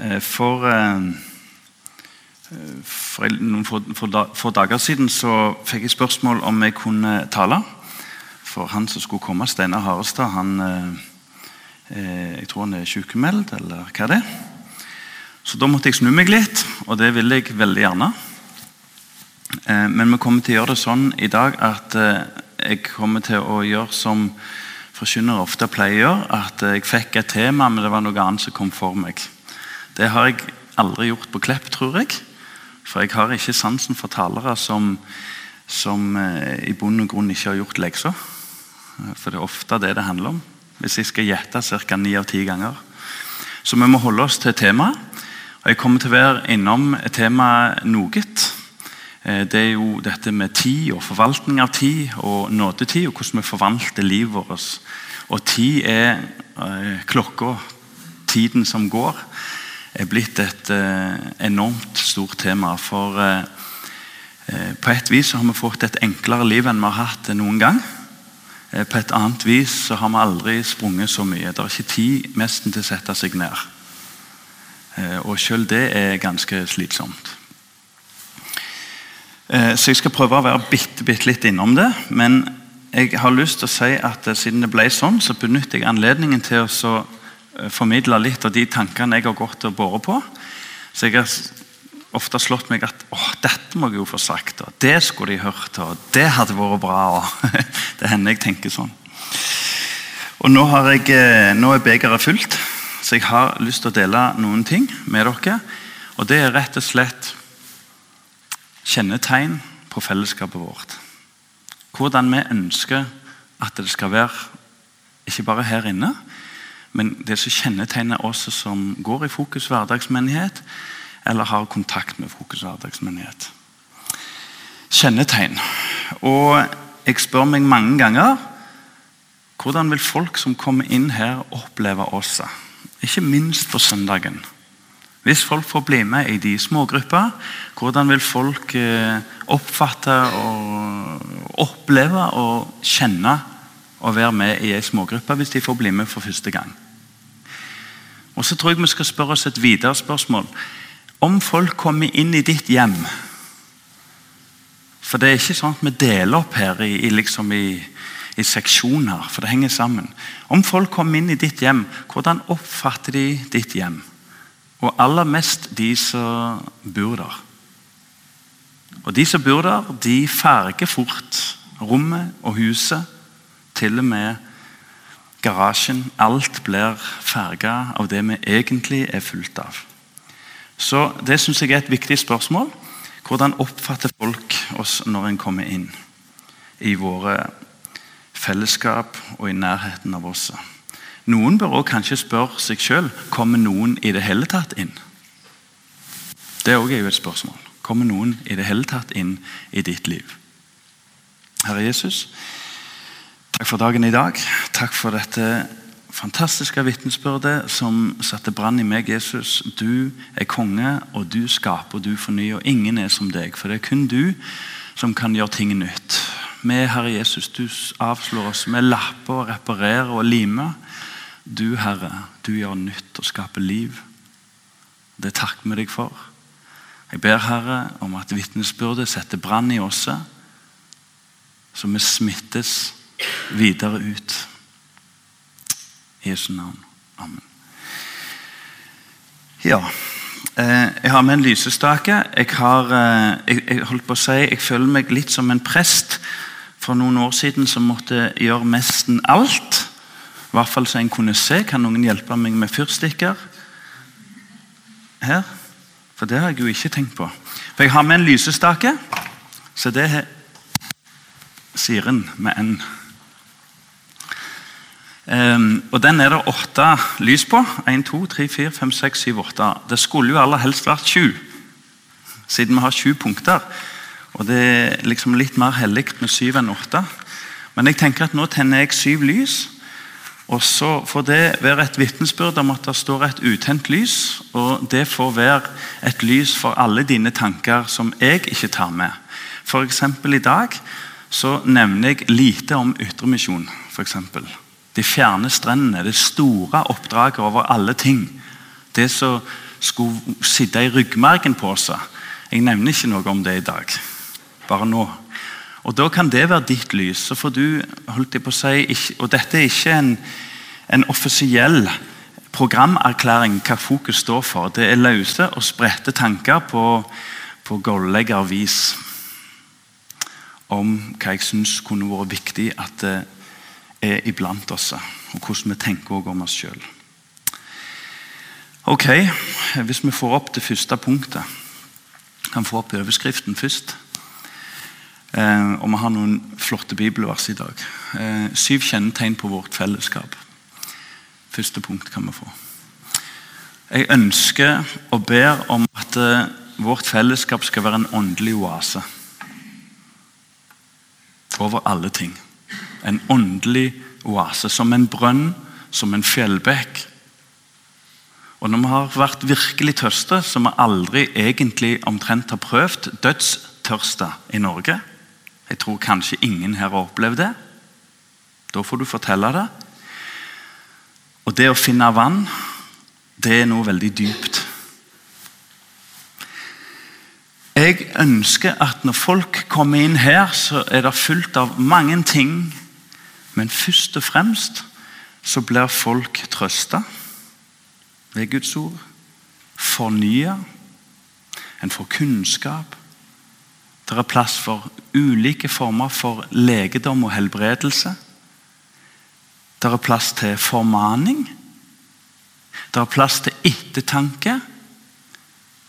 Eh, for, eh, for noen for, dager siden så fikk jeg spørsmål om jeg kunne tale. For han som skulle komme, Steinar Harestad, han eh, jeg tror han er sykemeldt, eller hva det er. Så da måtte jeg snu meg litt, og det vil jeg veldig gjerne. Men vi kommer til å gjøre det sånn i dag at jeg kommer til å gjøre som forkynnere ofte pleier å gjøre, at jeg fikk et tema, men det var noe annet som kom for meg. Det har jeg aldri gjort på Klepp, tror jeg. For jeg har ikke sansen for talere som, som eh, i bunn og grunn ikke har gjort leksa. For det er ofte det det handler om. Hvis jeg skal gjette ca. ni av ti ganger. Så vi må holde oss til temaet. Og jeg kommer til å være innom temaet noe. Eh, det er jo dette med tid og forvaltning av tid og nådetid, og hvordan vi forvalter livet vårt. Og tid er eh, klokka, tiden som går er blitt et eh, enormt stort tema. For eh, eh, på et vis har vi fått et enklere liv enn vi har hatt noen gang. På et annet vis så har vi aldri sprunget så mye. Det er ikke tid nesten til å sette seg ned. Og selv det er ganske slitsomt. Så jeg skal prøve å være bitte, bitte litt innom det. Men jeg har lyst til å si at siden det ble sånn, så benytter jeg anledningen til å formidle litt av de tankene jeg har gått og båret på. Så jeg har ofte slått meg at åh, dette må jeg jo få sagt, og det skulle de hørt, og det hadde vært bra. Og det hender jeg tenker sånn. Og nå, jeg, eh, nå er begeret fullt, så jeg har lyst til å dele noen ting med dere. Og det er rett og slett kjennetegn på fellesskapet vårt. Hvordan vi ønsker at det skal være, ikke bare her inne, men det som kjennetegner oss som går i Fokus hverdagsmenighet, eller har kontakt med Fokus hverdagsmenighet. Kjennetegn. Og jeg spør meg mange ganger hvordan vil folk som kommer inn her, oppleve oss? Ikke minst på søndagen. Hvis folk får bli med i de smågrupper, hvordan vil folk eh, oppfatte og oppleve og kjenne å være med i ei smågruppe hvis de får bli med for første gang. Og så tror jeg vi skal spørre oss et videre spørsmål. Om folk kommer inn i ditt hjem For det er ikke sånn at vi deler opp her i, i, liksom i, i seksjoner, for det henger sammen. Om folk kommer inn i ditt hjem, hvordan oppfatter de ditt hjem? Og aller mest de som bor der. Og De som bor der, de farger fort rommet og huset til og med garasjen. Alt blir farga av det vi egentlig er fullt av. Så Det syns jeg er et viktig spørsmål. Hvordan oppfatter folk oss når en kommer inn i våre fellesskap og i nærheten av oss? Noen bør også kanskje spørre seg sjøl kommer noen i det hele tatt inn. Det er også et spørsmål. Kommer noen i det hele tatt inn i ditt liv? Herre Jesus, Takk for dagen i dag. Takk for dette fantastiske vitnesbyrdet som satte brann i meg, Jesus. Du er konge, og du skaper og du fornyer. og Ingen er som deg, for det er kun du som kan gjøre ting nytt. Vi, Herre Jesus, du avslår oss med lapper og reparerer og limer. Du, Herre, du gjør nytt og skaper liv. Det takker vi deg for. Jeg ber, Herre, om at vitnesbyrdet setter brann i oss, så vi smittes videre ut. I Jesu navn. Amen. Ja. Eh, jeg har med en lysestake. Jeg, har, eh, jeg, jeg, holdt på å si, jeg føler meg litt som en prest for noen år siden som måtte gjøre nesten alt. I hvert fall så en kunne se. Kan noen hjelpe meg med fyrstikker? Her? For det har jeg jo ikke tenkt på. For Jeg har med en lysestake. Så det sier Siren med en. Um, og Den er det åtte lys på. 1, 2, 3, 4, 5, 6, 7, 8. Det skulle jo aller helst vært sju, siden vi har sju punkter. Og Det er liksom litt mer hellig med syv enn åtte. Men jeg tenker at nå tenner jeg syv lys. Og så får det være et vitnesbyrd om at det står et utent lys. Og det får være et lys for alle dine tanker som jeg ikke tar med. F.eks. i dag så nevner jeg lite om ytremisjon. For eksempel. De fjerne strendene, det store oppdraget over alle ting Det som skulle sitte i ryggmargen på oss. Jeg nevner ikke noe om det i dag. Bare nå. Og Da kan det være ditt lys. Så får du, holdt jeg på å si, og Dette er ikke en, en offisiell programerklæring hva fokus står for. Det er løse og spredte tanker på, på golleggervis om hva jeg syns kunne vært viktig at det er iblant oss, og hvordan vi tenker også om oss sjøl. Ok, hvis vi får opp det første punktet Kan få opp overskriften først. Eh, og vi har noen flotte bibelvers i dag. Eh, syv kjennetegn på vårt fellesskap. Første punkt kan vi få. Jeg ønsker og ber om at eh, vårt fellesskap skal være en åndelig oase. Over alle ting. En åndelig oase. Som en brønn, som en fjellbekk. Og når vi har vært virkelig tørste, som vi aldri egentlig omtrent har prøvd, dødstørste i Norge Jeg tror kanskje ingen her har opplevd det. Da får du fortelle det. Og det å finne vann, det er noe veldig dypt. Jeg ønsker at når folk kommer inn her, så er det fullt av mange ting. Men først og fremst så blir folk trøsta ved Guds ord. Fornya. En får kunnskap. Det er plass for ulike former for legedom og helbredelse. Det er plass til formaning. Det er plass til ettertanke.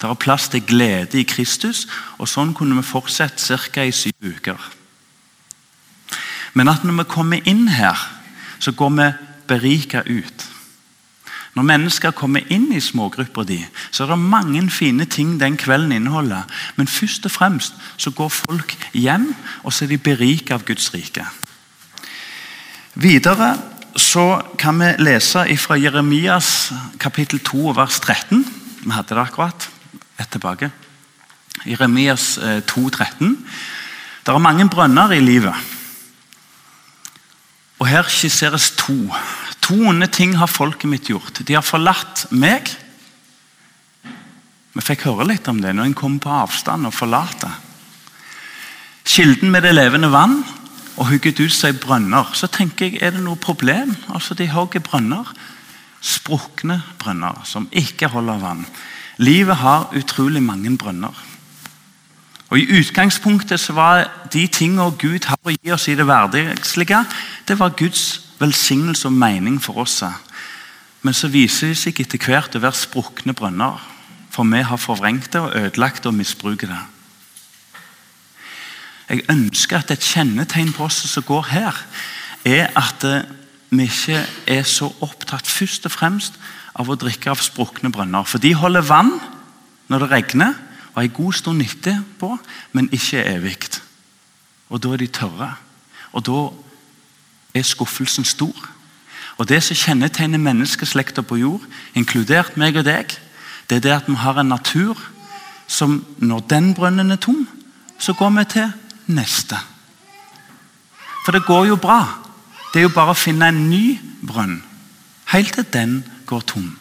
Det er plass til glede i Kristus. og Sånn kunne vi fortsette ca. i syv uker. Men at når vi kommer inn her, så går vi berika ut. Når mennesker kommer inn i smågrupper, de, så er det mange fine ting den kvelden inneholder. Men først og fremst så går folk hjem, og så er de berika av Guds rike. Videre så kan vi lese fra Jeremias kapittel 2 vers 13. Vi hadde det akkurat ett tilbake. Jeremias 2, eh, 13. Det er mange brønner i livet. Og Her skisseres to. To onde ting har folket mitt gjort. De har forlatt meg. Vi fikk høre litt om det når en kom på avstand og forlater. Kilden med det levende vann og hugget ut seg brønner. Så tenker jeg, er det noe problem? Altså, De hogger brønner. Sprukne brønner som ikke holder vann. Livet har utrolig mange brønner. Og I utgangspunktet så var de tingene Gud har å gi oss i det hverdagslige, det var Guds velsignelse og mening for oss. Men så viser de seg etter hvert å være sprukne brønner. For vi har forvrengt det og ødelagt det og misbruker det. Jeg ønsker at et kjennetegn på oss som går her, er at eh, vi ikke er så opptatt først og fremst av å drikke av sprukne brønner. For de holder vann når det regner, og en god stund etterpå, men ikke evig. Og da er de tørre. Og da er skuffelsen stor. Og Det som kjennetegner menneskeslekta på jord, inkludert meg og deg, det er det at vi har en natur som når den brønnen er tom, så går vi til neste. For det går jo bra. Det er jo bare å finne en ny brønn, helt til den går tom.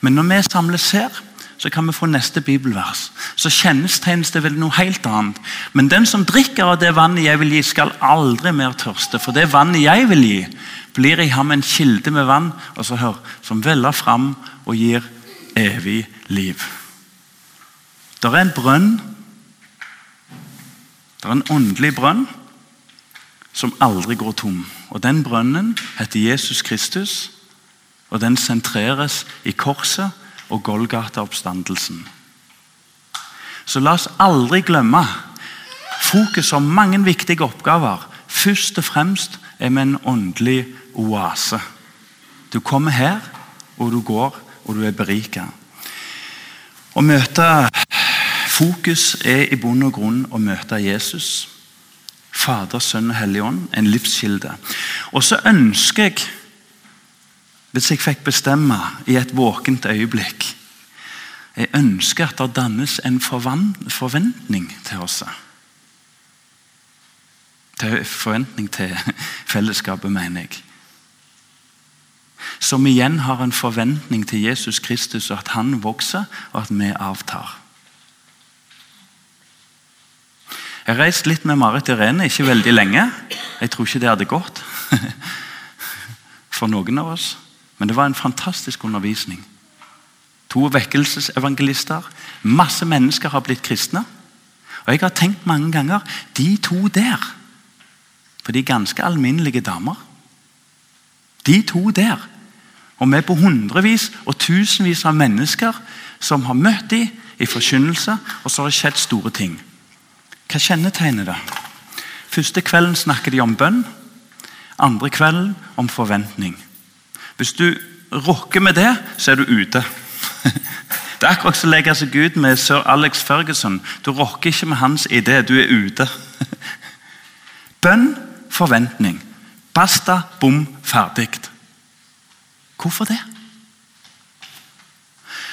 Men når vi samles her, så kan vi få neste bibelvers. Så kjennetegnes det vel noe helt annet. Men den som drikker av det vannet jeg vil gi, skal aldri mer tørste. For det vannet jeg vil gi, blir i ham en kilde med vann og så hør, som veller fram og gir evig liv. Det er en brønn det er en åndelig brønn som aldri går tom. Og Den brønnen heter Jesus Kristus, og den sentreres i korset og Golgata-oppstandelsen. Så la oss aldri glemme fokus om mange viktige oppgaver. Først og fremst er vi en åndelig oase. Du kommer her, og du går, og du er berika. Å møte Fokus er i bunn og grunn å møte Jesus. Fader, Sønn og Hellig Ånd. En livskilde. Og så ønsker jeg, hvis jeg fikk bestemme i et våkent øyeblikk Jeg ønsker at det dannes en forventning til oss. Til forventning til fellesskapet, mener jeg. som igjen har en forventning til Jesus Kristus, og at han vokser, og at vi avtar. Jeg reiste litt med Marit Irene, ikke veldig lenge. Jeg tror ikke det hadde gått for noen av oss. Men det var en fantastisk undervisning. To vekkelsesevangelister. Masse mennesker har blitt kristne. Og jeg har tenkt mange ganger de to der For de er ganske alminnelige damer. De to der. Og vi er på hundrevis og tusenvis av mennesker som har møtt dem i forkynnelse, og så har det skjedd store ting. Hva kjennetegner det? Første kvelden snakker de om bønn. Andre kvelden om forventning. Hvis du rokker med det, så er du ute. Det er akkurat som å legge seg ut med sir Alex Ferguson. Du rokker ikke med hans idé, du er ute. Bønn, forventning. Basta, bom, ferdig. Hvorfor det?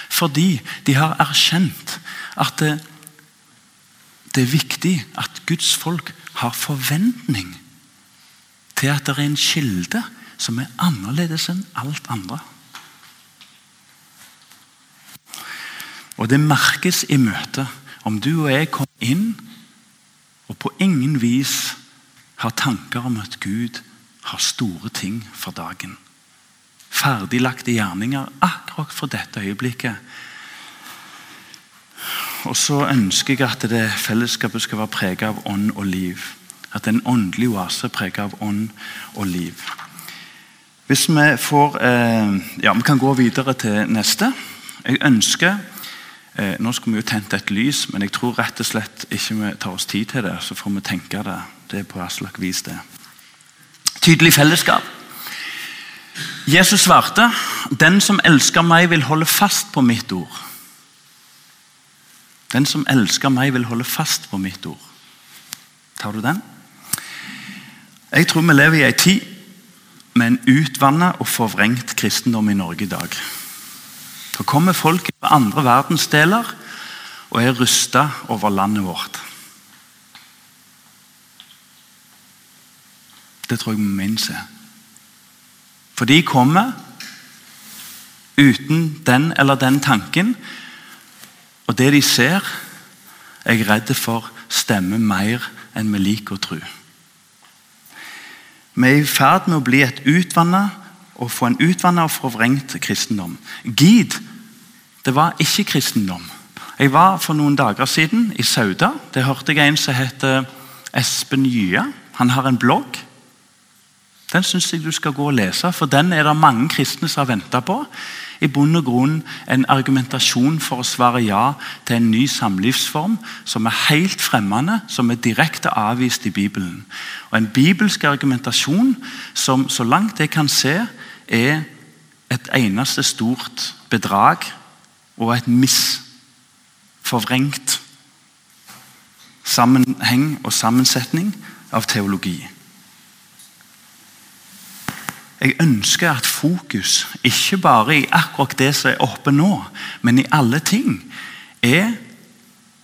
Fordi de har erkjent at det, det er viktig at Guds folk har forventning til at det er en kilde som er annerledes enn alt andre. Og det merkes i møtet om du og jeg kommer inn og på ingen vis har tanker om at Gud har store ting for dagen. Ferdiglagte gjerninger akkurat for dette øyeblikket. Og så ønsker jeg at det fellesskapet skal være preget av ånd og liv. At en åndelig oase er preget av ånd og liv. Hvis vi får eh, Ja, vi kan gå videre til neste. Jeg ønsker eh, Nå skulle vi jo tent et lys, men jeg tror rett og slett ikke vi tar oss tid til det. Så får vi tenke det. Det er på Aslak vis, det. Tydelig fellesskap. Jesus svarte, 'Den som elsker meg, vil holde fast på mitt ord.' Den som elsker meg, vil holde fast på mitt ord. Tar du den? Jeg tror vi lever i ei tid med en utvanna og forvrengt kristendom i Norge i dag. Da kommer folk fra andre verdensdeler og er rysta over landet vårt. Det tror jeg vi må innse. For de kommer uten den eller den tanken. Og det de ser, er jeg redd for stemmer mer enn vi liker å tro. Vi er i ferd med å bli et utvanna og få en utvanna og forvrengt kristendom. Gid, det var ikke kristendom. Jeg var For noen dager siden i Sauda. Det hørte jeg en som heter Espen Gya. Han har en blogg. Den syns jeg du skal gå og lese, for den er det mange kristne som har venta på. I bunn og grunn en argumentasjon for å svare ja til en ny samlivsform som er helt fremmende, som er direkte avvist i Bibelen. Og En bibelsk argumentasjon som, så langt jeg kan se, er et eneste stort bedrag og et misforvrengt sammenheng og sammensetning av teologi. Jeg ønsker at fokus, ikke bare i akkurat det som er oppe nå, men i alle ting, er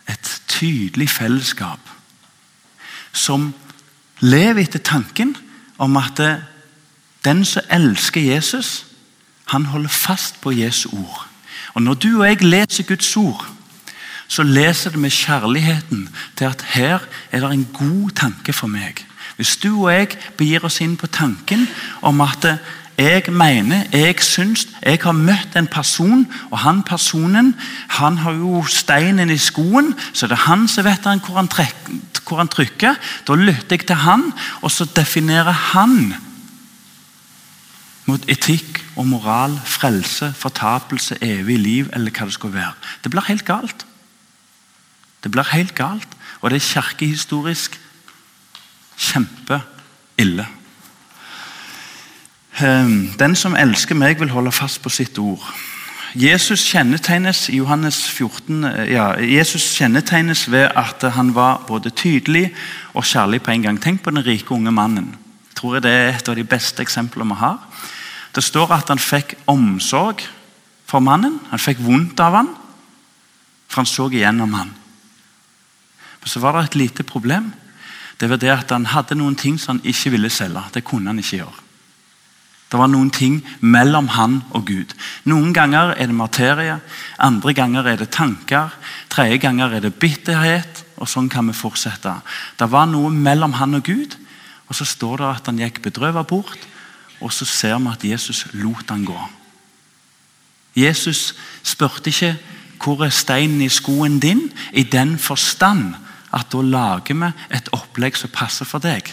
et tydelig fellesskap som lever etter tanken om at den som elsker Jesus, han holder fast på Jesu ord. Og Når du og jeg leser Guds ord, så leser det med kjærligheten til at her er det en god tanke for meg. Hvis du og jeg begir oss inn på tanken om at jeg mener, jeg syns, jeg har møtt en person, og han personen han har jo steinen i skoen, så det er han som vet hvor han, trekker, hvor han trykker. Da lytter jeg til han, og så definerer han mot etikk og moral, frelse, fortapelse, evig liv, eller hva det skal være. Det blir helt galt. Det blir helt galt, og det er kirkehistorisk kjempeille. Ehm, den som elsker meg, vil holde fast på sitt ord. Jesus kjennetegnes Johannes 14, eh, ja, Jesus kjennetegnes ved at han var både tydelig og kjærlig på en gang. Tenk på den rike unge mannen. Jeg tror Det er et av de beste eksemplene vi har. Det står at han fikk omsorg for mannen. Han fikk vondt av han, for han så igjennom han. Men så var det et lite problem det var det at han hadde noen ting som han ikke ville selge. Det kunne han ikke gjøre. Det var noen ting mellom han og Gud. Noen ganger er det materie, andre ganger er det tanker, tredje ganger er det bitterhet. Og sånn kan vi fortsette. Det var noe mellom han og Gud, og så står det at han gikk bedrøvet bort. Og så ser vi at Jesus lot han gå. Jesus spurte ikke hvor er steinen i skoen din, i den forstand at da lager vi et opplegg som passer for deg.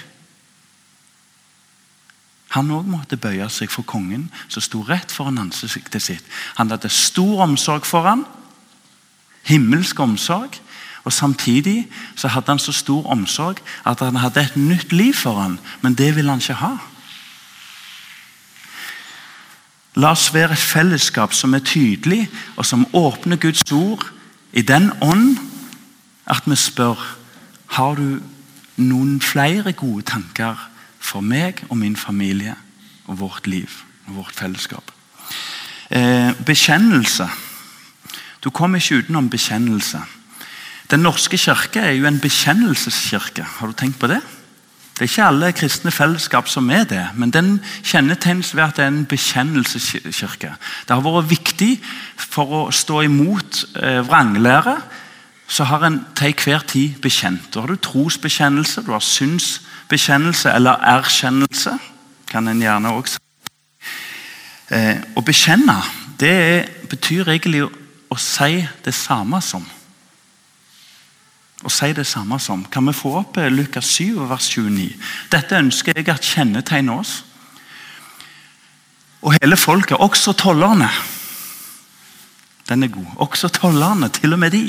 Han òg måtte bøye seg for kongen, som sto rett foran ansiktet sitt. Han hadde stor omsorg for ham, himmelsk omsorg. Og Samtidig så hadde han så stor omsorg at han hadde et nytt liv for ham, men det ville han ikke ha. La oss være et fellesskap som er tydelig, og som åpner Guds ord i den ånd at vi spør har du noen flere gode tanker for meg og min familie og vårt liv og vårt fellesskap. Eh, bekjennelse. Du kommer ikke utenom bekjennelse. Den norske kirke er jo en bekjennelseskirke. Har du tenkt på det? Det er ikke alle kristne fellesskap som er det, men den kjennetegnes ved at det er en bekjennelseskirke. Det har vært viktig for å stå imot eh, vranglære. Så har en til enhver tid bekjent. Da har du trosbekjennelse, du har synsbekjennelse eller erkjennelse. kan en gjerne også eh, Å bekjenne det betyr egentlig å si det samme som å si det samme som. Kan vi få opp eh, Lukas 7, vers 29? Dette ønsker jeg at kjennetegner oss. Og hele folket, også tollerne. Den er god. Også tollerne, til og med de,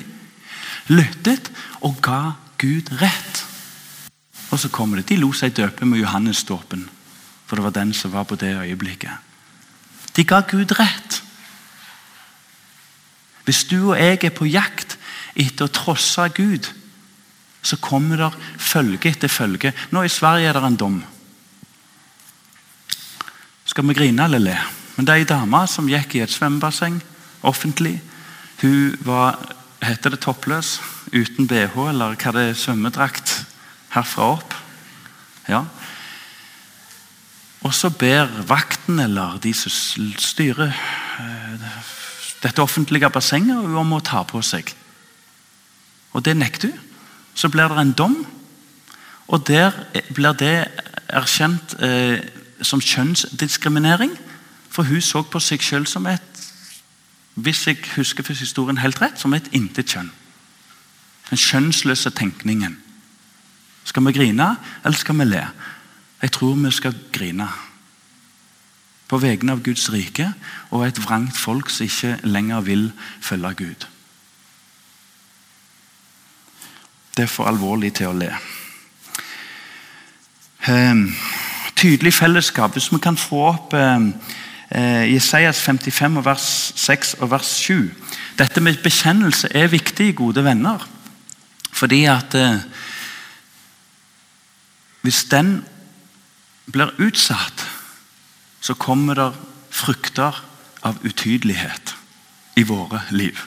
lyttet og ga Gud rett. Og så kommer det. De lo seg døpe med Johannes-dåpen, for det var den som var på det øyeblikket. De ga Gud rett. Hvis du og jeg er på jakt etter å trosse Gud, så kommer det følge etter følge. Nå I Sverige er det en dom. Skal vi grine eller le? Men Det er ei dame som gikk i et svømmebasseng offentlig. Hun var heter det toppløs, uten bh, eller hva det er, svømmedrakt herfra opp. Ja. Og så ber vakten, eller de som styrer eh, dette offentlige bassenget, om å ta på seg. Og det nekter hun så blir det en dom. Og der blir det erkjent eh, som kjønnsdiskriminering. For hun så på seg sjøl som et hvis jeg husker historien helt rett, som et intet kjønn. Den kjønnsløse tenkningen. Skal vi grine, eller skal vi le? Jeg tror vi skal grine. På vegne av Guds rike og et vrangt folk som ikke lenger vil følge Gud. Det er for alvorlig til å le. Um, tydelig fellesskap. Hvis vi kan få opp um, Jesajas 55, vers 6 og vers 7. Dette med bekjennelse er viktig, gode venner. Fordi at eh, Hvis den blir utsatt, så kommer det frukter av utydelighet i våre liv.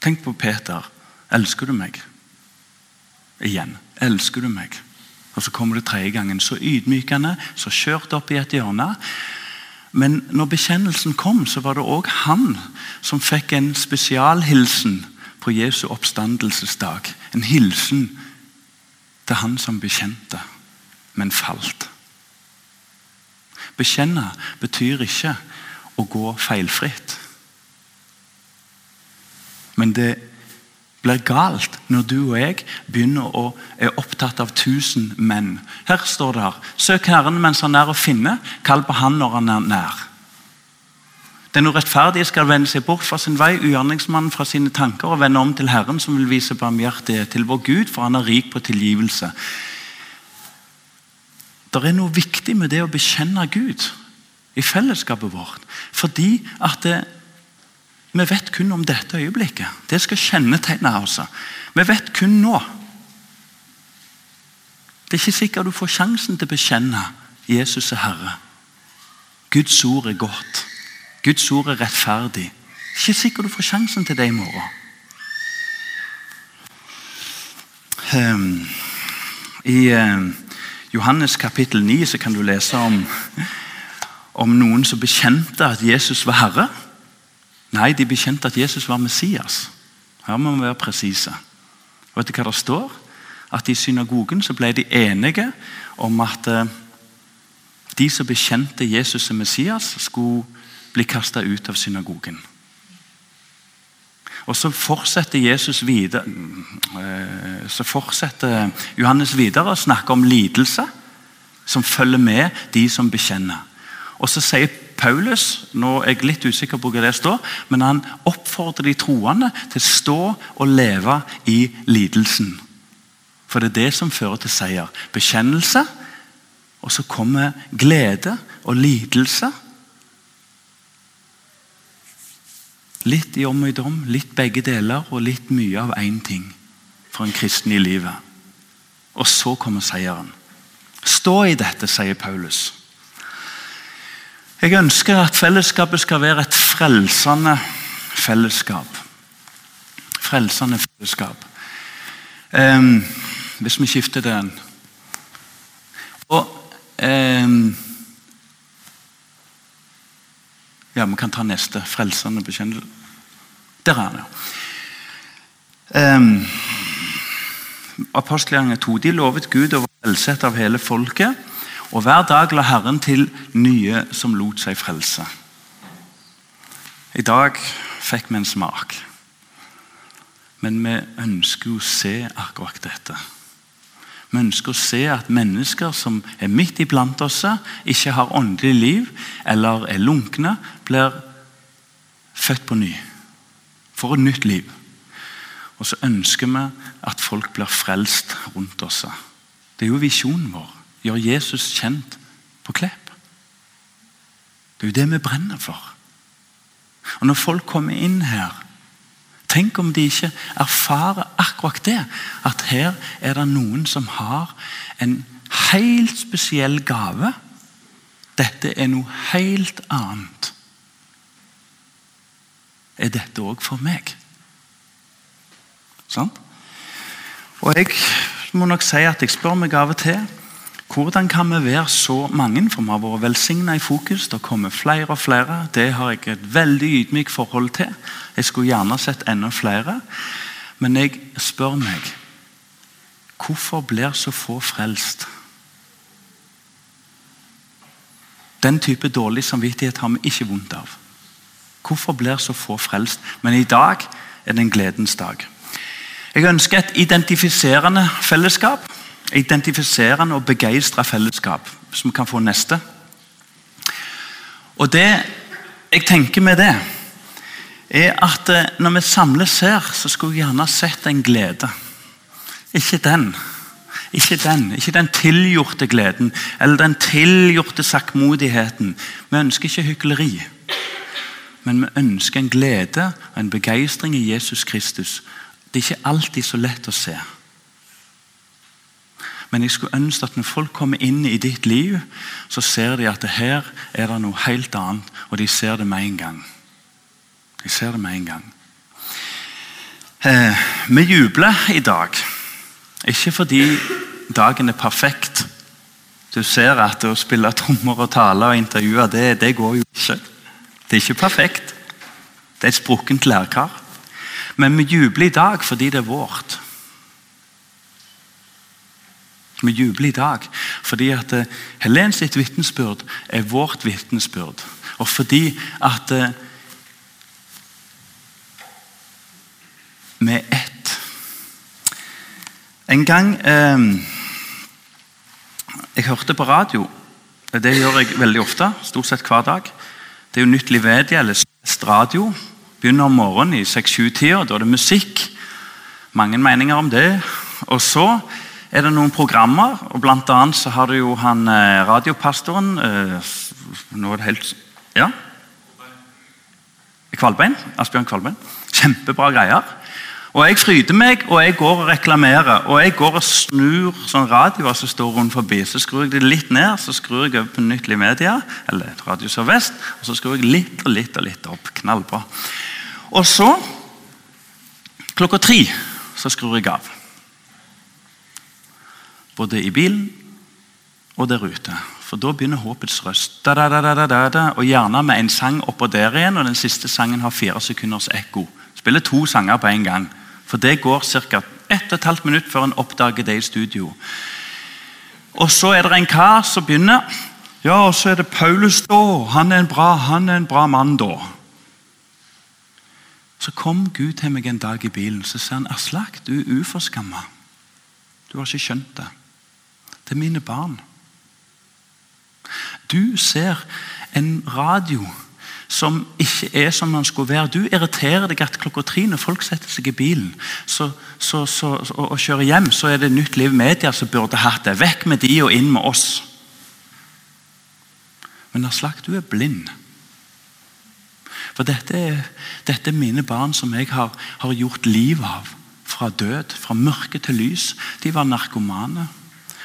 Tenk på Peter. Elsker du meg? Igjen. Elsker du meg? Og Så kommer det tredje gangen. Så ydmykende, så kjørt opp i et hjørne. Men når bekjennelsen kom, så var det òg han som fikk en spesialhilsen på Jesu oppstandelsesdag. En hilsen til han som bekjente, men falt. Bekjenne betyr ikke å gå feilfritt. Men det blir galt når du og jeg begynner å er opptatt av tusen menn. Her står det her Søk Herren mens han er å finne, kall på Han når han er nær. Den urettferdige skal vende seg bort fra sin vei, ugjerningsmannen fra sine tanker, og vende om til Herren, som vil vise barmhjertighet til vår Gud, for han er rik på tilgivelse. Det er noe viktig med det å bekjenne Gud i fellesskapet vårt. Fordi at det, vi vet kun om dette øyeblikket. Det skal kjennetegne oss. Vi vet kun nå. Det er ikke sikkert du får sjansen til å bekjenne Jesus er Herre. Guds ord er godt. Guds ord er rettferdig. Det er ikke sikkert du får sjansen til det i morgen. Um, I uh, Johannes kapittel 9 så kan du lese om, om noen som bekjente at Jesus var Herre. Nei, de bekjente at Jesus var Messias. Her må vi være presise. Vet du hva det står? At I synagogen så ble de enige om at eh, de som bekjente Jesus som Messias, skulle bli kasta ut av synagogen. Og Så fortsetter Jesus videre, eh, så fortsetter Johannes videre å snakke om lidelse som følger med de som bekjenner. Og Så sier Paulus nå er jeg litt usikker på hva det står, men han oppfordrer de troende til å stå og leve i lidelsen. For det er det som fører til seier. Bekjennelse, og så kommer glede og lidelse. Litt i om og i dom, litt begge deler og litt mye av én ting for en kristen i livet. Og så kommer seieren. Stå i dette, sier Paulus. Jeg ønsker at fellesskapet skal være et frelsende fellesskap. Frelsende fellesskap. Um, hvis vi skifter den Og um, Ja, vi kan ta neste. Frelsende bekjennelse. Der er han, ja. Um, Apostelgjerningen 2. De lovet Gud å være velset av hele folket. Og hver dag la Herren til nye som lot seg frelse. I dag fikk vi en smak. Men vi ønsker å se akkurat dette. Vi ønsker å se at mennesker som er midt iblant oss, ikke har åndelig liv eller er lunkne, blir født på ny. For et nytt liv. Og så ønsker vi at folk blir frelst rundt oss. Det er jo visjonen vår. Gjør Jesus kjent på Klepp. Det er jo det vi brenner for. Og Når folk kommer inn her Tenk om de ikke erfarer akkurat det. At her er det noen som har en helt spesiell gave. Dette er noe helt annet. Er dette òg for meg? Sant? Og jeg må nok si at jeg spør meg av og til hvordan kan vi være så mange? For vi har vært velsigna i fokus. Det kommer flere og flere. Det har jeg et veldig ydmykt forhold til. Jeg skulle gjerne sett enda flere. Men jeg spør meg hvorfor blir så få frelst? Den type dårlig samvittighet har vi ikke vondt av. Hvorfor blir så få frelst? Men i dag er det en gledens dag. Jeg ønsker et identifiserende fellesskap. Identifiserende og begeistra fellesskap. Vi kan få neste. Og det jeg tenker med det, er at eh, når vi samles her, så skulle jeg gjerne sett en glede. Ikke den. Ikke den ikke den tilgjorte gleden eller den tilgjorte sakkmodigheten. Vi ønsker ikke hykleri. Men vi ønsker en glede og en begeistring i Jesus Kristus. Det er ikke alltid så lett å se. Men jeg skulle ønske at når folk kommer inn i ditt liv, så ser de at her er det noe helt annet, og de ser det med en gang. De ser det med en gang. Eh, vi jubler i dag. Ikke fordi dagen er perfekt. Du ser at å spille trommer og tale og intervjue, det, det går jo ikke. Det er ikke perfekt. Det er et sprukkent lærkar. Men vi jubler i dag fordi det er vårt. Vi jubler i dag fordi at uh, Helen sitt vitnesbyrd er vårt vitnesbyrd. Og fordi at uh, vi er ett. En gang uh, Jeg hørte på radio. Det gjør jeg veldig ofte. Stort sett hver dag. Det er jo Nytt Livedia eller Radio. Begynner om morgenen i 6-7-tida. Da er det musikk. Mange meninger om det. Og så er det noen programmer. og Blant annet så har du jo han eh, radiopastoren eh, Nå er det helt Ja? Kvalbein. Asbjørn Kvalbein. Kjempebra greier. Og Jeg fryder meg, og jeg går og reklamerer. Og jeg går og snur sånn radioer som står rundt forbi. Så skrur jeg det litt ned, så skrur jeg over på Nytt Media, eller Radio Sør-Vest, og så skrur jeg litt og litt og litt opp. Knallbra. Og så, klokka tre, så skrur jeg av. Både i bilen og der ute. For da begynner håpets røst. Da, da, da, Og gjerne med en sang oppå der igjen, og den siste sangen har fire sekunders ekko. Spiller to sanger på en gang. For det går ca. 1 12 minutt før en oppdager det i studio. Og så er det en kar som begynner. Ja, og så er det Paulus da. Han er en bra, han er en bra mann da. Så kom Gud til meg en dag i bilen så sier han, Aslak, du er uforskamma. Du har ikke skjønt det. Er mine barn. Du ser en radio som ikke er som den skulle være. Du irriterer deg at klokka tre når folk setter seg i bilen så, så, så, og, og, kjører hjem, så er det Nytt Liv Media som burde hatt det. Vekk med de og inn med oss. Men Aslak, du er blind. For dette er, dette er mine barn som jeg har, har gjort liv av. Fra død, fra mørke til lys. De var narkomane.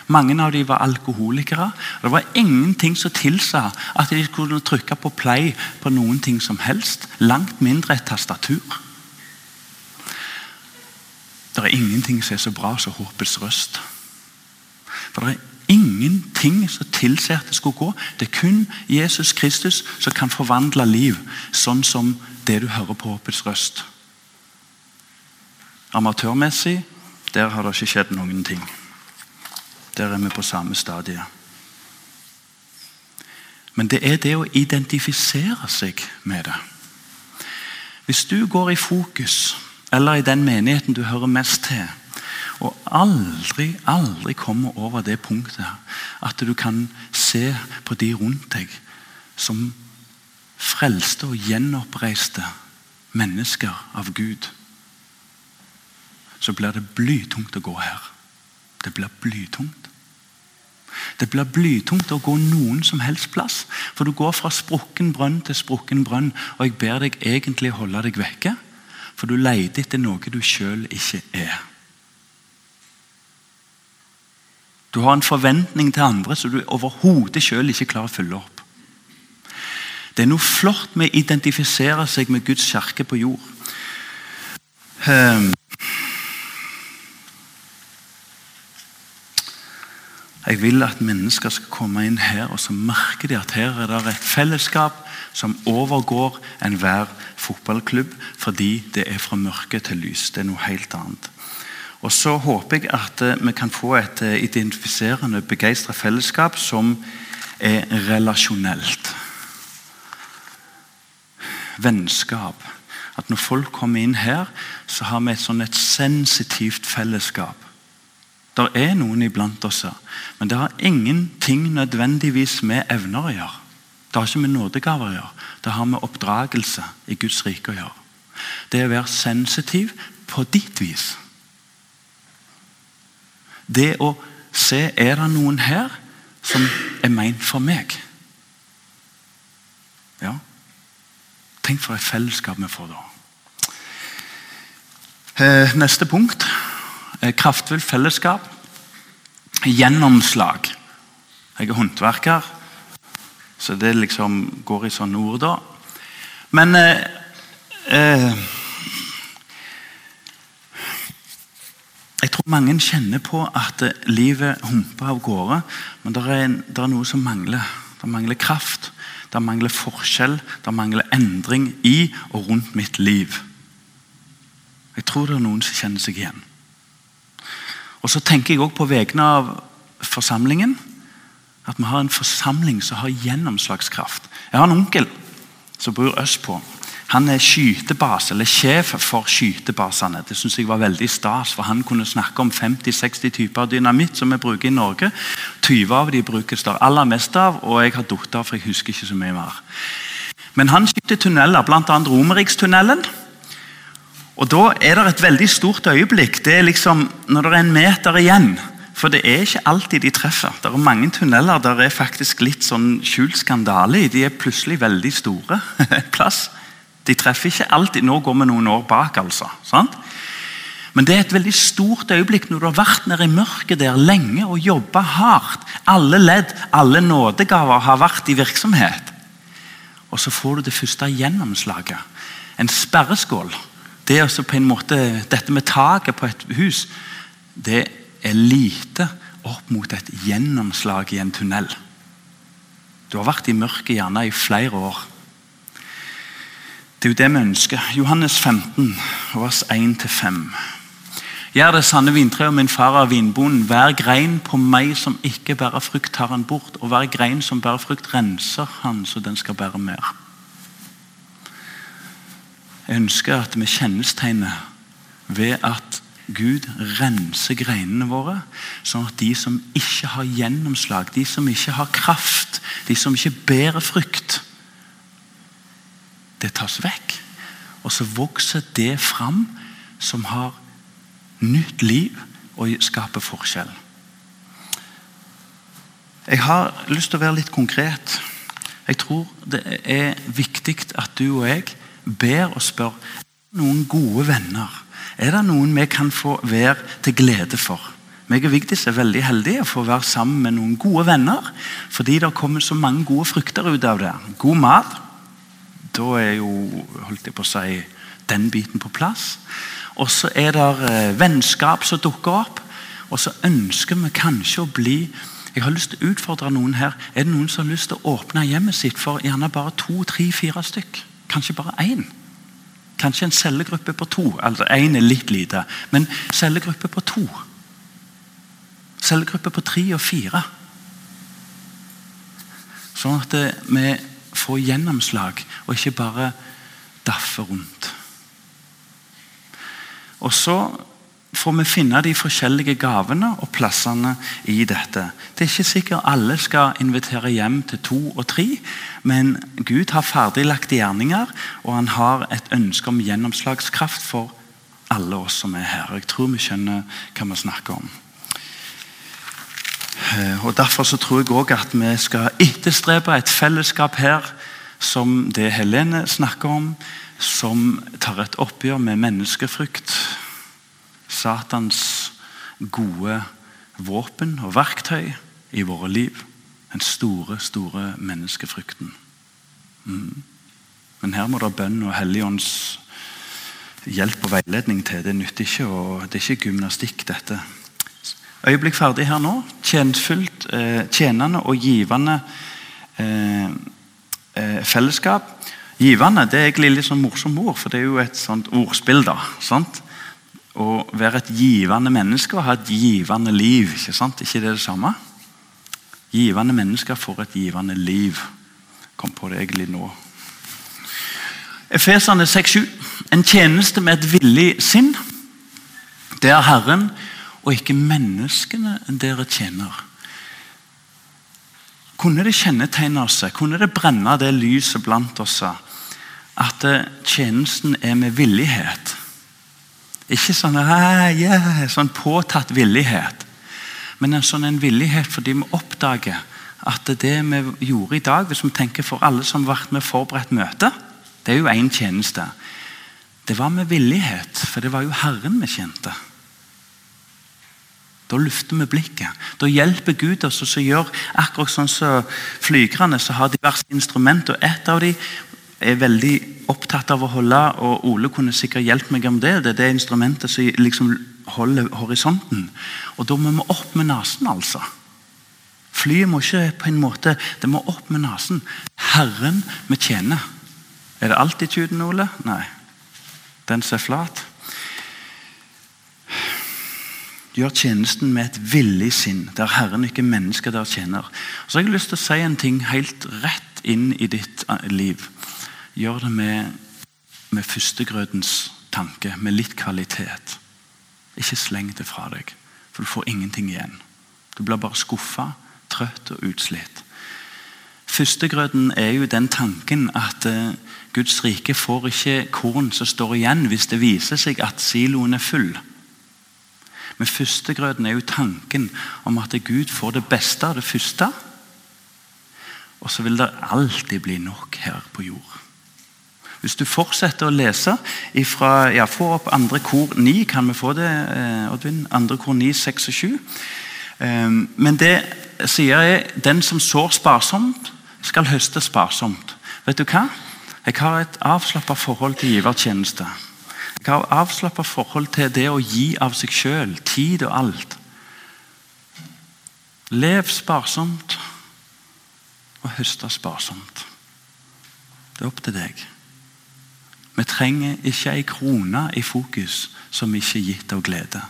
Mange av dem var alkoholikere. Det var ingenting som tilsa at de kunne trykke på play på noen ting som helst. Langt mindre et tastatur. Det er ingenting som er så bra som håpets røst. For det er ingenting som tilsier at det skulle gå. Det er kun Jesus Kristus som kan forvandle liv, sånn som det du hører på håpets røst. Amatørmessig der har det ikke skjedd noen ting. Der er vi på samme stadie. Men det er det å identifisere seg med det. Hvis du går i fokus, eller i den menigheten du hører mest til, og aldri, aldri kommer over det punktet at du kan se på de rundt deg som frelste og gjenoppreiste mennesker av Gud, så blir det blytungt å gå her. Det blir blytungt. Det blir blytungt å gå noen som helst plass. For du går fra sprukken brønn til sprukken brønn. Og jeg ber deg egentlig holde deg vekke, for du leter etter noe du sjøl ikke er. Du har en forventning til andre som du overhodet sjøl ikke klarer å følge opp. Det er noe flott med å identifisere seg med Guds kirke på jord. Um, Jeg vil at mennesker skal komme inn her og så merker de at her er det et fellesskap som overgår enhver fotballklubb fordi det er fra mørke til lys. Det er noe helt annet. Og Så håper jeg at eh, vi kan få et eh, identifiserende, begeistra fellesskap som er relasjonelt. Vennskap. At når folk kommer inn her, så har vi et sånn et sensitivt fellesskap det er noen iblant oss, men det har ingenting nødvendigvis med evner å gjøre. Det har ikke med nådegaver å gjøre. Det har med oppdragelse i Guds rike å gjøre. Det er å være sensitiv på ditt vis. Det å se er det noen her som er meint for meg. Ja. Tenk for et fellesskap vi får da. Eh, neste punkt. Eh, kraftfullt fellesskap. Gjennomslag. Jeg er håndverker, så det liksom går i sånne ord, da. Men eh, eh, Jeg tror mange kjenner på at livet humper av gårde, men det er, det er noe som mangler. Det mangler kraft, det mangler forskjell, det mangler endring i og rundt mitt liv. Jeg tror det er noen som kjenner seg igjen. Og så tenker jeg også på vegne av forsamlingen at vi har en forsamling som har gjennomslagskraft. Jeg har en onkel som bor østpå. Han er skytebase, eller sjef for skytebasene. Det synes jeg var veldig stas, for Han kunne snakke om 50-60 typer dynamitt som vi bruker i Norge. 20 av de brukes der aller mest av, og jeg har datt av, for jeg husker ikke så mye mer. Men han skyter tunneler, bl.a. Romerikstunnelen. Og Da er det et veldig stort øyeblikk. Det er liksom når det er en meter igjen. For det er ikke alltid de treffer. Det er mange tunneler der er faktisk litt sånn skjult skandale i. De er plutselig veldig store. plass. De treffer ikke alltid. Nå går vi noen år bak, altså. Sant? Men det er et veldig stort øyeblikk når du har vært nede i mørket der lenge og jobba hardt. Alle ledd, alle nådegaver har vært i virksomhet. Og så får du det første gjennomslaget. En sperreskål det er på en måte, Dette med taket på et hus det er lite opp mot et gjennomslag i en tunnel. Du har vært i mørket gjerne i flere år. Det er jo det vi ønsker. Johannes 15, vers 1-5. Gjør det sanne vintreet, min far av vinbonden. Hver grein på meg som ikke bærer frukt, tar han bort. Og hver grein som bærer frukt, renser han så den skal bære mer. Jeg ønsker at vi kjennestegner ved at Gud renser greinene våre, sånn at de som ikke har gjennomslag, de som ikke har kraft, de som ikke bærer frykt det tas vekk. Og så vokser det fram som har nytt liv og skaper forskjell. Jeg har lyst til å være litt konkret. Jeg tror det er viktig at du og jeg ber og spør noen gode venner. Er det noen vi kan få være til glede for? Meg og Vigdis er veldig heldige for å være sammen med noen gode venner. Fordi det kommer så mange gode frukter ut av det. God mat. Da er jo holdt jeg på å si, den biten på plass. Og så er det eh, vennskap som dukker opp. Og så ønsker vi kanskje å bli Jeg har lyst til å utfordre noen her. Er det noen som har lyst til å åpne hjemmet sitt for gjerne bare to, tre, fire stykk? Kanskje bare én? Kanskje en cellegruppe på to. altså Én er litt lite, men cellegruppe på to. Cellegruppe på tre og fire. Sånn at eh, vi får gjennomslag, og ikke bare daffer rundt. Og så får vi finne de forskjellige gavene og plassene i dette. Det er ikke sikkert alle skal invitere hjem til to og tre, men Gud har ferdiglagt gjerninger, og han har et ønske om gjennomslagskraft for alle oss som er her. Jeg tror vi skjønner hva vi snakker om. Eh, og Derfor så tror jeg òg at vi skal etterstrebe et fellesskap her som det Helene snakker om, som tar et oppgjør med menneskefrykt. Satans gode våpen og verktøy i våre liv. Den store, store menneskefrykten. Mm. Men her må det bønn og Helligånds hjelp og veiledning til. Det nytter ikke, og det er ikke gymnastikk, dette. Øyeblikk ferdig her nå. Tjenfullt, eh, tjenende og givende eh, eh, fellesskap. Givende det er egentlig litt sånn morsomt ord, for det er jo et sånt ordspill. da, sant? Å være et givende menneske og ha et givende liv. Ikke sant? Ikke det det samme? Givende mennesker får et givende liv. Kom på det egentlig nå. Efesene 6,7. En tjeneste med et villig sinn. Det er Herren og ikke menneskene dere tjener. Kunne det kjennetegne oss, kunne det brenne det lyset blant oss at tjenesten er med villighet? Ikke sånn, yeah, sånn påtatt villighet, men en sånn en villighet fordi vi oppdager at det vi gjorde i dag, hvis vi tenker for alle som har vært med forberedt møte, det er jo én tjeneste. Det var med villighet, for det var jo Herren vi kjente. Da løfter vi blikket. Da hjelper Gud oss og så gjør akkurat sånn som så flygerne som har diverse instrumenter. Et av dem er veldig opptatt av å holde, og Ole kunne sikkert hjulpet meg om det. Det er det instrumentet som liksom holder horisonten. Og da må vi opp med nesen, altså. Flyet må ikke på en måte Det må opp med nesen. Herren vi tjener. Er det altituden, Ole? Nei. Den ser flat. Gjør tjenesten med et villig sinn, der Herren ikke mennesker der tjener. Så har jeg lyst til å si en ting helt rett inn i ditt eh, liv. Gjør det med, med førstegrøtens tanke, med litt kvalitet. Ikke sleng det fra deg, for du får ingenting igjen. Du blir bare skuffa, trøtt og utslitt. Førstegrøten er jo den tanken at uh, Guds rike får ikke korn som står igjen hvis det viser seg at siloen er full. Men førstegrøten er jo tanken om at Gud får det beste av det første. Og så vil det alltid bli nok her på jord. Hvis du fortsetter å lese ifra, ja, Få opp andre kor 9. Kan vi få det, eh, Oddvin? Andre kor 9, 6 og 7. Um, men det sier jeg den som sår sparsomt, skal høste sparsomt. Vet du hva? Jeg har et avslappa forhold til givertjeneste. Jeg har avslappa forhold til det å gi av seg sjøl, tid og alt. Lev sparsomt og høste sparsomt. Det er opp til deg. Vi trenger ikke ei krone i fokus som ikke er gitt av glede.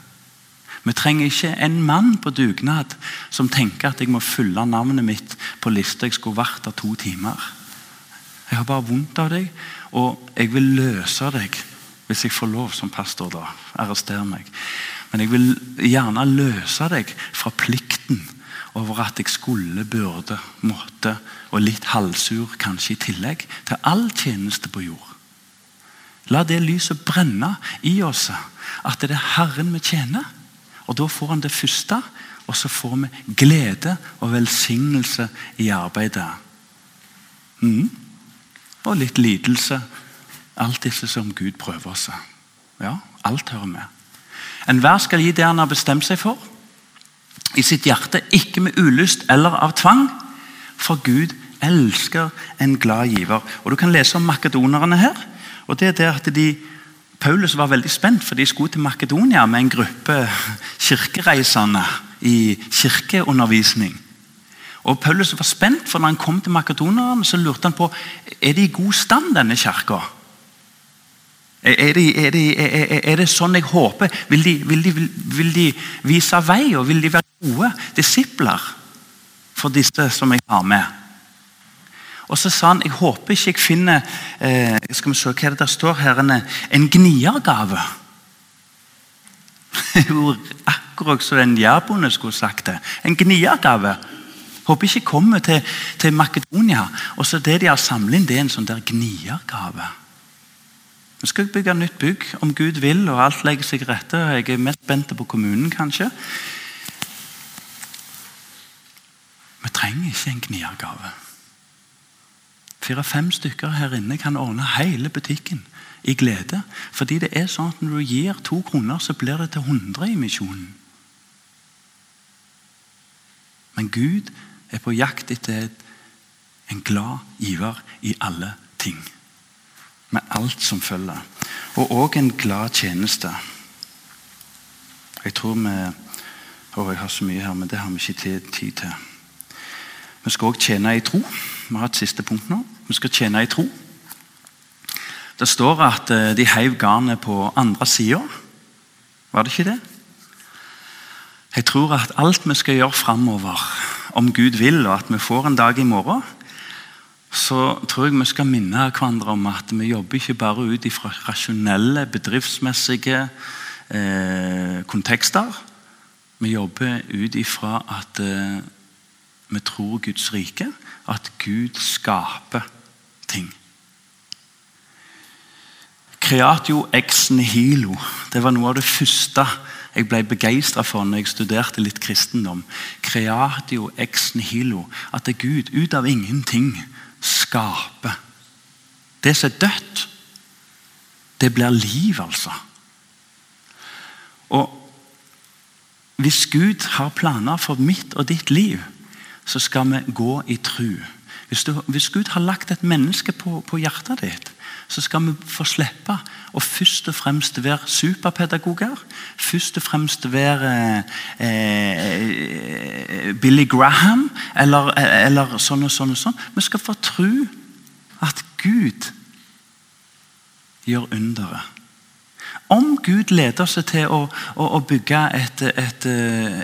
Vi trenger ikke en mann på dugnad som tenker at jeg må fylle navnet mitt på lista jeg skulle vært av to timer. Jeg har bare vondt av deg, og jeg vil løse deg hvis jeg får lov som pastor. da, Arrester meg. Men jeg vil gjerne løse deg fra plikten over at jeg skulle, burde, måtte, og litt halvsur kanskje i tillegg, til all tjeneste på jord. La det lyset brenne i oss, at det er Herren vi tjener. Og Da får han det første, og så får vi glede og velsignelse i arbeidet. Mm. Og litt lidelse. Alt disse som Gud prøver oss. Ja, alt hører med. Enhver skal gi det han har bestemt seg for i sitt hjerte, ikke med ulyst eller av tvang. For Gud elsker en glad giver. Og Du kan lese om makedonerne her. Og det er det at de, Paulus var veldig spent, for de skulle til Makedonia med en gruppe kirkereisende i kirkeundervisning. Og Paulus var spent, for når han kom til makedonerne, så lurte han på er de i god stand, denne kirka. Er, de, er, de, er, er, det sånn jeg håper? Vil de, vil, de, vil de, vise vei, og vil de være gode disipler for disse som jeg har med? Og så sa han jeg håper ikke jeg finner eh, skal vi se hva det der står her, en, gniergave. Akkurat som en jærbonde skulle sagt det. En gniergave. Håper ikke jeg kommer til, til Makedonia. Og så det de har samlet inn, det er en sånn der gniergave. Vi skal bygge nytt bygg, om Gud vil, og alt legger seg rette. Jeg er mest spent på kommunen, kanskje. Vi trenger ikke en gniergave. Fire-fem stykker her inne kan ordne hele butikken i glede. Fordi det er sånn at når du gir to kroner, så blir det til 100 i misjonen. Men Gud er på jakt etter en glad giver i alle ting med alt som følger. Og òg en glad tjeneste. Jeg tror vi Å, jeg har så mye her, men det har vi ikke tid til. Vi skal òg tjene i tro. Vi har et siste punkt nå. Vi skal tjene i tro. Det står at eh, de heiv garnet på andre sida. Var det ikke det? Jeg tror at alt vi skal gjøre framover, om Gud vil, og at vi får en dag i morgen, så tror jeg vi skal minne hverandre om at vi jobber ikke bare ut fra rasjonelle, bedriftsmessige eh, kontekster. Vi jobber ut ifra at eh, vi tror Guds rike, at Gud skaper ting. Creatio ex nihilo. Det var noe av det første jeg ble begeistra for når jeg studerte litt kristendom. Creatio ex nihilo. At det Gud ut av ingenting skaper. Det som er dødt, det blir liv, altså. Og hvis Gud har planer for mitt og ditt liv, så skal vi gå i tru. Hvis, du, hvis Gud har lagt et menneske på, på, hjertet ditt, så skal vi få slippe å først og fremst være superpedagoger. Først og fremst være eh, Billy Graham eller, eller, sånn og sånn. og sånn. Vi skal få tro at Gud gjør underet. Om Gud leder seg til å, å, å bygge et, et,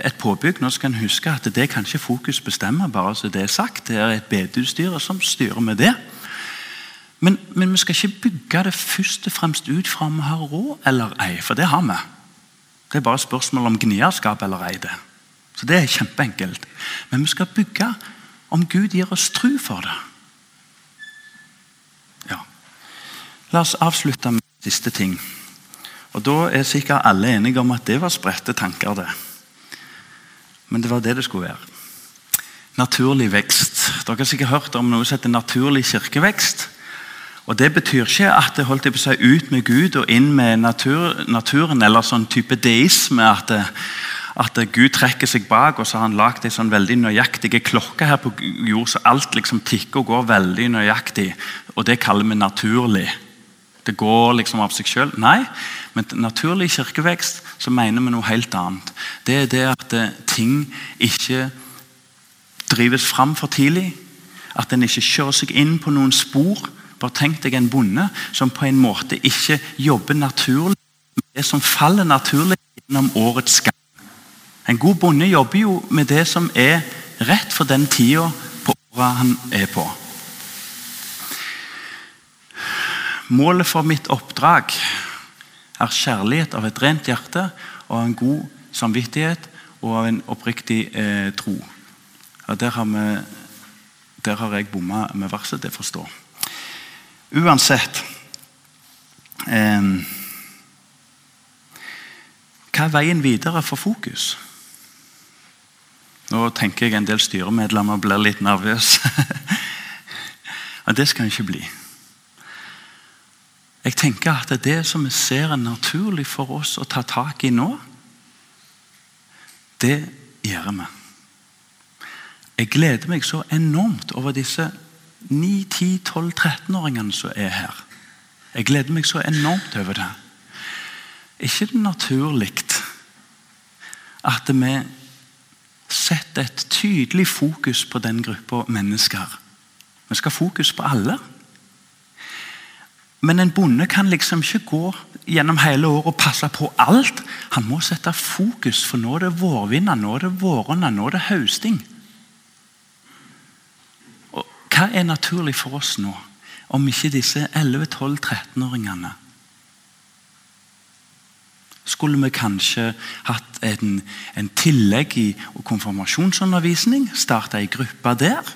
et, påbygg Nå skal en huske at Det kan ikke Fokus bestemme, bare så det er sagt. Det er et bedehusstyre som styrer med det. Men, men, vi skal ikke bygge det først og fremst ut fra om vi har råd eller ei, for det har vi. Det er bare spørsmål om gnierskap eller ei. det. Så det er kjempeenkelt. Men vi skal bygge om Gud gir oss tru for det. Ja. La oss avslutte med siste ting. Og Da er sikkert alle enige om at det var spredte tanker. det. Men det var det det skulle være. Naturlig vekst. Dere har sikkert hørt om noe som heter naturlig kirkevekst. Og Det betyr ikke at det holdt på seg ut med Gud og inn med natur, naturen, eller sånn type deisme. At, at, Gud trekker seg bak, og så har han lagd ei sånn veldig nøyaktig klokke her på jord, så alt liksom tikker og går veldig nøyaktig. Og Det kaller vi naturlig. Det går liksom av seg sjøl. Nei, men naturlig kirkevekst så mener vi noe helt annet. Det er det at ting ikke drives fram for tidlig. At en ikke kjører seg inn på noen spor. Bare tenk deg en bonde som på en måte ikke jobber naturlig med det som faller naturlig gjennom årets gang. En god bonde jobber jo med det som er rett for den tida på året han er på. Målet for mitt oppdrag er kjærlighet av et rent hjerte og en god samvittighet og av en oppriktig eh, tro. Ja, der, har vi, der har jeg bomma med verset, det forstår. Uansett eh, Hva er veien videre for fokus? Nå tenker jeg en del styremedlemmer blir litt nervøse. ja, det skal en ikke bli. Jeg tenker at det det som vi ser er naturlig for oss å ta tak i nå, det gjør vi. Jeg gleder meg så enormt over disse 9-10-12-13-åringene som er her. Jeg gleder meg så enormt over det. Ikke det naturlig at vi setter et tydelig fokus på den gruppa mennesker? Vi skal ha fokus på alle. Men en bonde kan liksom ikke gå gjennom hele året og passe på alt. Han må sette fokus, for nå er det vårvinder, nå er det våronna, nå er det høsting. Og hva er naturlig for oss nå, om ikke disse 11-12-13-åringene? Skulle vi kanskje hatt en, en tillegg i konfirmasjonsundervisning? Starta ei gruppe der?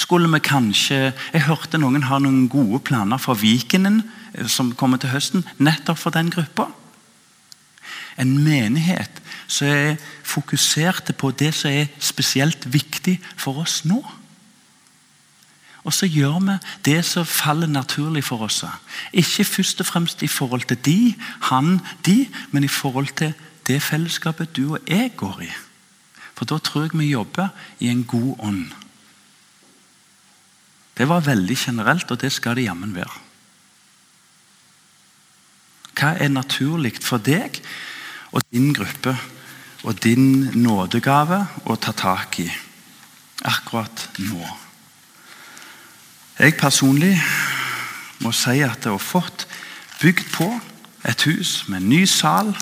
Skulle vi kanskje Jeg hørte noen har noen gode planer for Vikenen eh, som kommer til høsten, nettopp for den gruppa. En menighet som er fokusert på det som er spesielt viktig for oss nå. Og så gjør vi det som faller naturlig for oss. Ikke først og fremst i forhold til de, han, de, men i forhold til det fellesskapet du og jeg går i. For da tror jeg vi jobber i en god ånd. Det var veldig generelt, og det skal det jammen være. Hva er naturlig for deg og din gruppe og din nådegave å ta tak i akkurat nå? Jeg personlig må si at jeg har fått bygd på et hus med en ny sal,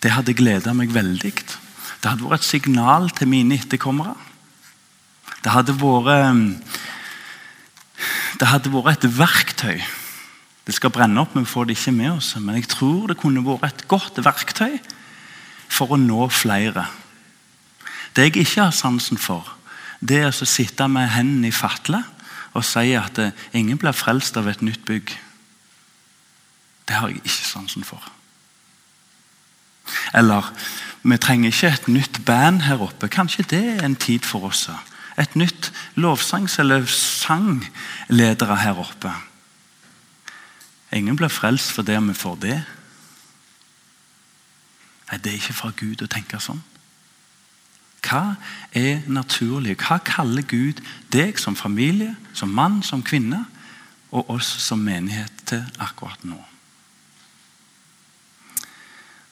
det hadde gleda meg veldig. Det hadde vært et signal til mine etterkommere. Det hadde vært det hadde vært et verktøy. Det skal brenne opp, men vi får det ikke med oss. Men jeg tror det kunne vært et godt verktøy for å nå flere. Det jeg ikke har sansen for, det er å sitte med hendene i fatle og si at ingen blir frelst av et nytt bygg. Det har jeg ikke sansen for. Eller vi trenger ikke et nytt band her oppe. Kanskje det er en tid for oss et nytt lovsangs- eller sangledere her oppe. Ingen blir frelst fordi vi får det. Nei, Det er ikke fra Gud å tenke sånn. Hva er naturlig? Hva kaller Gud deg som familie, som mann, som kvinne, og oss som menighet til akkurat nå?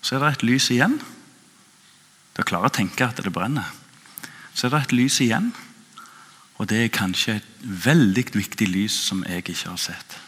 Så er det et lys igjen. Dere klarer å tenke at det brenner. Så er det et lys igjen. Og det er kanskje et veldig viktig lys som jeg ikke har sett.